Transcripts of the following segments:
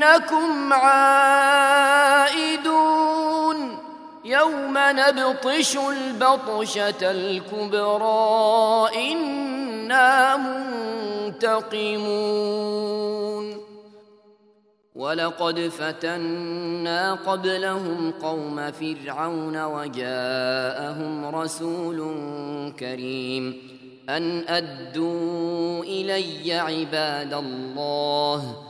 إنكم عائدون يوم نبطش البطشة الكبرى إنا منتقمون ولقد فتنا قبلهم قوم فرعون وجاءهم رسول كريم أن أدوا إلي عباد الله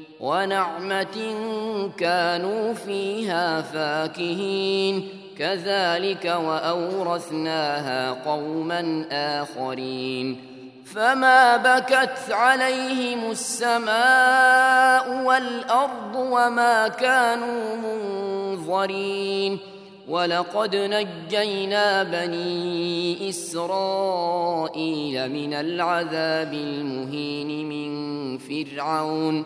ونعمة كانوا فيها فاكهين. كذلك وأورثناها قوما آخرين. فما بكت عليهم السماء والأرض وما كانوا منظرين. ولقد نجينا بني إسرائيل من العذاب المهين من فرعون.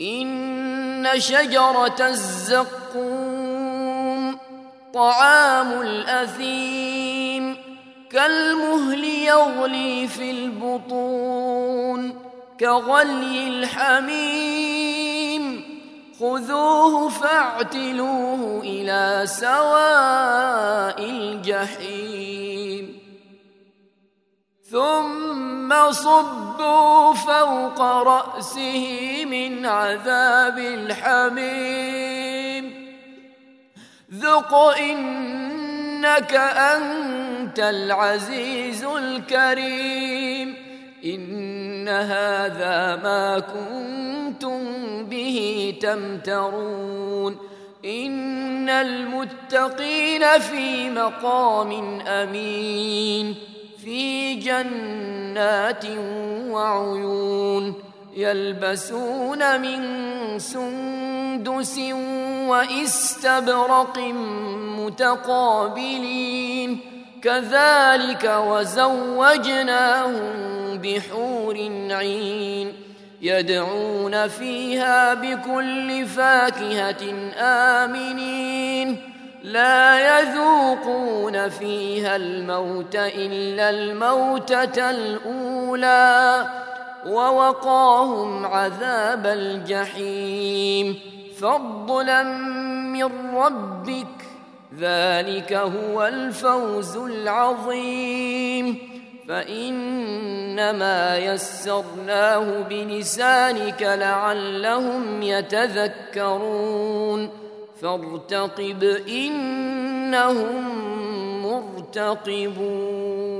إن شجرة الزقوم طعام الأثيم كالمهل يغلي في البطون كغلي الحميم خذوه فاعتلوه إلى سواء الجحيم ثم صبوا فوق رأسه من عذاب الحميم. ذق إنك أنت العزيز الكريم. إن هذا ما كنتم به تمترون. إن المتقين في مقام أمين. في جنات وعيون يلبسون من سندس واستبرق متقابلين كذلك وزوجناهم بحور عين يدعون فيها بكل فاكهة آمنين لا يذوقون فيها الموت إلا الموتة الأولى ووقاهم عذاب الجحيم. فضلا من ربك ذلك هو الفوز العظيم. فإنما يسرناه بلسانك لعلهم يتذكرون. فارتقب إنهم مرتقبون.